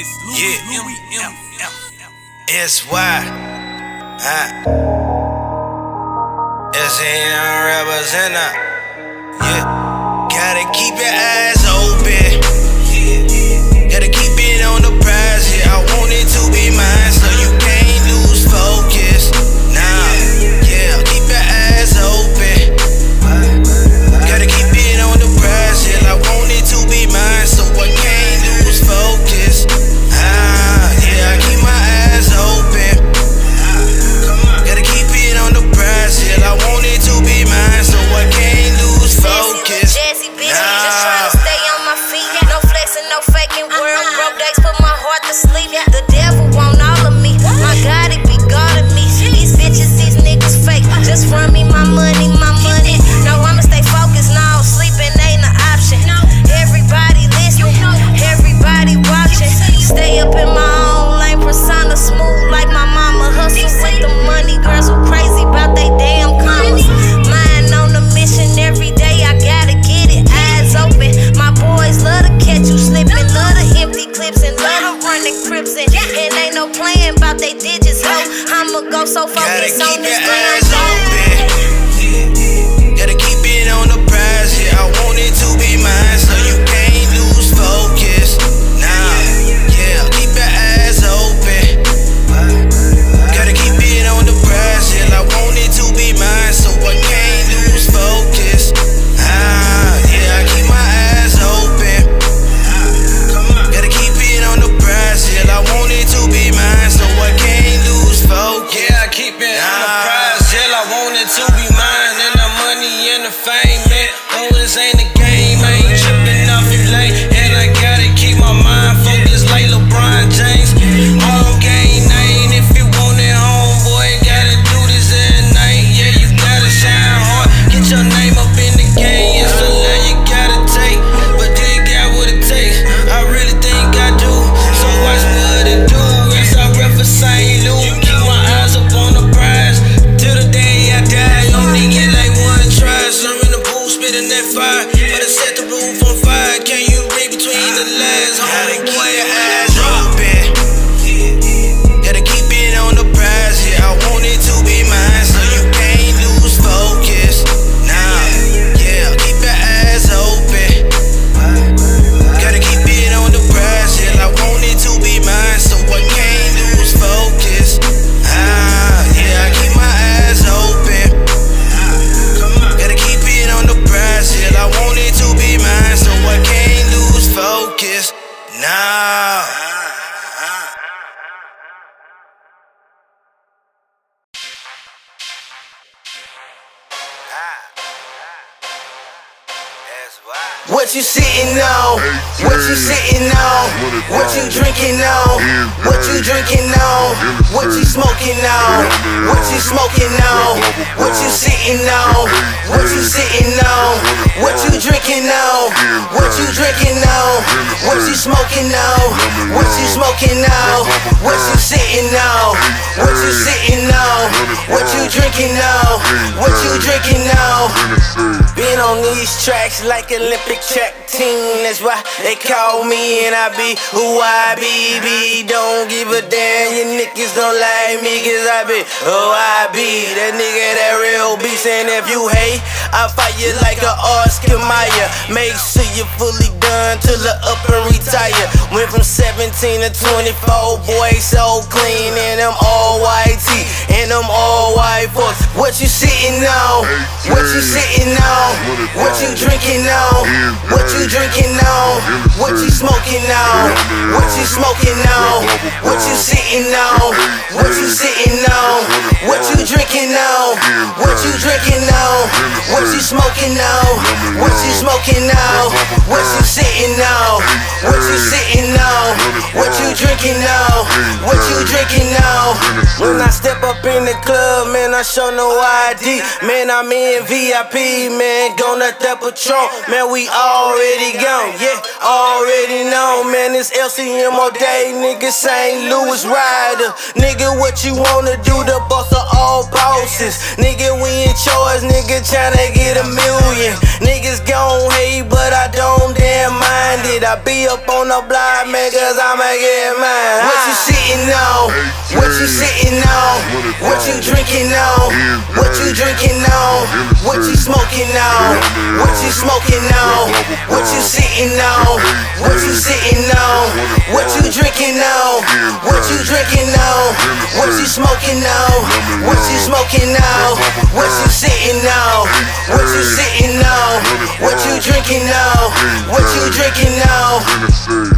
It's Louis, Yeah. Louis M. M. It's why. Huh? It's a representative. Yeah. Gotta keep your eyes so focused on this focus. What you sitting on? What you sitting on? What you drinking on? What you drinking on? What you smoking on? What you smoking on? What you sitting on? What you sitting on? What you drinking on? What you drinking on? What you smoking on? What you smoking on? What you sitting on? What you sitting on? What you drinking on? What you drinking on? Been on these tracks like Olympic track team. That's why they call me and I be who I be. Be don't give a damn. You niggas don't like me cause I be who I be. That nigga that real beast. And if you hate, I fight you like a Oscar Mayer. Make sure you're fully done till the up and retire. Went from 17 to 24, boy, so clean. What you sitting on? What you sitting on? What you drinking on? What you drinking on? What you smoking on? What you smoking on? What you sitting on? Smoking on? What you smoking on? What you sitting on? What you sitting? What you drinking on? What you drinking on? When I step up in the club, man, I show no ID. Man, I'm in VIP, man, gonna that Patron. Man, we already gone, yeah, already on, man, it's LCM all day, nigga, St. Louis rider. Nigga, what you wanna do, the boss of all bosses. Nigga, we in charge, nigga, tryna get a million. Niggas gon' hate, but I don't damn mind it. I be up on the block, man, cause I'ma get mine. What you sitting on? What you sitting on? What you drinking on? What you drinking on? What you smoking on? What you smoking on? What you sitting on? Sitting on? What you drinking on? What you drinking on? What you smoking on? What you smoking on? What you sitting on? What you sitting on? What you drinking on? What you drinking on?